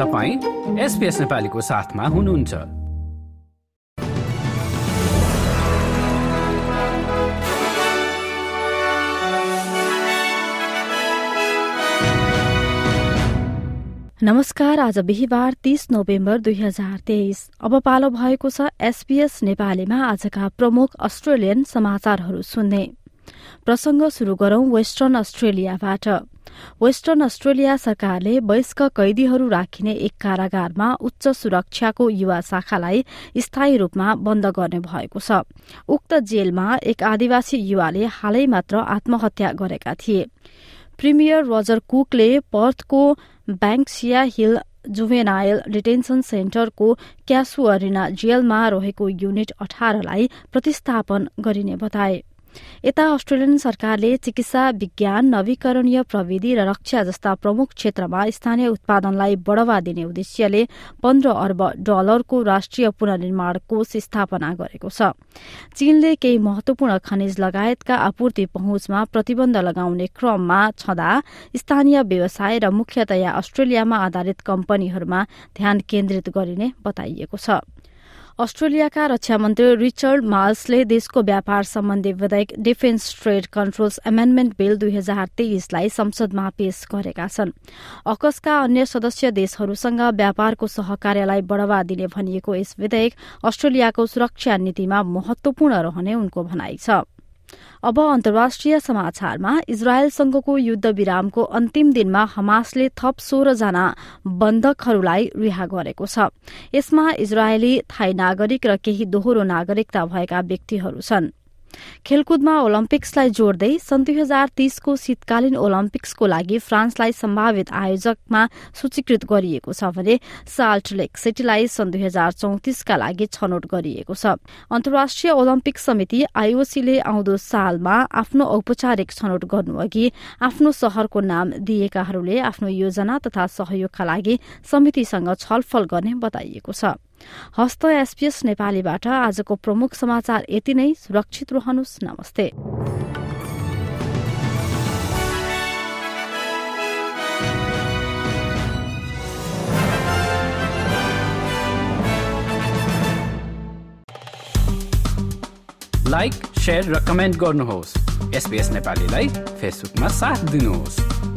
तपाईँ एसपिएस नेपालीको साथमा हुनुहुन्छ। नमस्कार आज बिहिबार तीस नोभेम्बर दुई हजार तेइस। अब पालो भएको छ एसपीएस नेपालीमा आजका प्रमुख अस्ट्रेलियन समाचारहरू सुन्ने। प्रसंग शुरू गरौं वेस्टर्न अस्ट्रेलियाबाट। वेस्टर्न अस्ट्रेलिया सरकारले वयस्क कैदीहरू राखिने एक कारागारमा उच्च सुरक्षाको युवा शाखालाई स्थायी रूपमा बन्द गर्ने भएको छ। उक्त जेलमा एक आदिवासी युवाले हालै मात्र आत्महत्या गरेका थिए। प्रिमियर रोजर कुकले पर्थको ब्याङ्कसिया हिल जुभेनाइल डिटेन्सन सेन्टरको क्यासु अरिना जेलमा रहेको युनिट अठारलाई प्रतिस्थापन गरिने बताए। यता अस्ट्रेलियन सरकारले चिकित्सा विज्ञान नवीकरणीय प्रविधि र रक्षा जस्ता प्रमुख क्षेत्रमा स्थानीय उत्पादनलाई बढ़ावा दिने उद्देश्यले पन्ध्र अर्ब डलरको राष्ट्रिय पुनर्निर्माण कोष स्थापना गरेको छ। चीनले केही महत्वपूर्ण खनिज लगायतका आपूर्ति पहुँचमा प्रतिबन्ध लगाउने क्रममा छँदा स्थानीय व्यवसाय र मुख्यतया अस्ट्रेलियामा आधारित कम्पनीहरूमा ध्यान केन्द्रित गरिने बताइएको छ। अस्ट्रेलियाका रक्षा मन्त्री रिचर्ड मार्सले देशको व्यापार सम्बन्धी विधेयक defence trade controls amendment bill दुई हजार तेइसलाई संसदमा पेश गरेका छन्। अकसका अन्य सदस्य देशहरूसँग व्यापारको सहकार्यलाई बढ़ावा दिने भनिएको यस विधेयक अस्ट्रेलियाको सुरक्षा नीतिमा महत्वपूर्ण रहने उनको भनाइ छ। अब अन्तर्राष्ट्रिय समाचारमा इजरायलसँगको युद्ध विरामको अन्तिम दिनमा हमासले थप सोह्रजना बन्धकहरूलाई रिहा गरेको छ। यसमा इजरायली थाई नागरिक र केही दोहोरो नागरिकता भएका व्यक्तिहरू छन्। खेलकुदमा ओलम्पिक्सलाई जोड्दै सन् दुई हजार तीसको शीतकालीन ओलम्पिक्सको लागि फ्रान्सलाई सम्भावित आयोजकमा सूचीकृत गरिएको छ भने साल्ट लेक सिटीलाई सन् दुई हजार चौतिसका लागि छनौट गरिएको छ। अन्तर्राष्ट्रिय ओलम्पिक समिति आइओसीले आउँदो सालमा आफ्नो औपचारिक छनौट गर्नुअघि आफ्नो शहरको नाम दिएकाहरूले आफ्नो योजना तथा सहयोगका लागि समितिसँग छलफल गर्ने बताइएको छ। हस्त एसपीएस नेपालीबाट आजको प्रमुख समाचार यति नै। सुरक्षित रहनुहोस्। नमस्ते। लाइक र कमेन्ट गर्नुहोस्। एसपिएस नेपालीलाई फेसबुकमा साथ दिनुहोस्।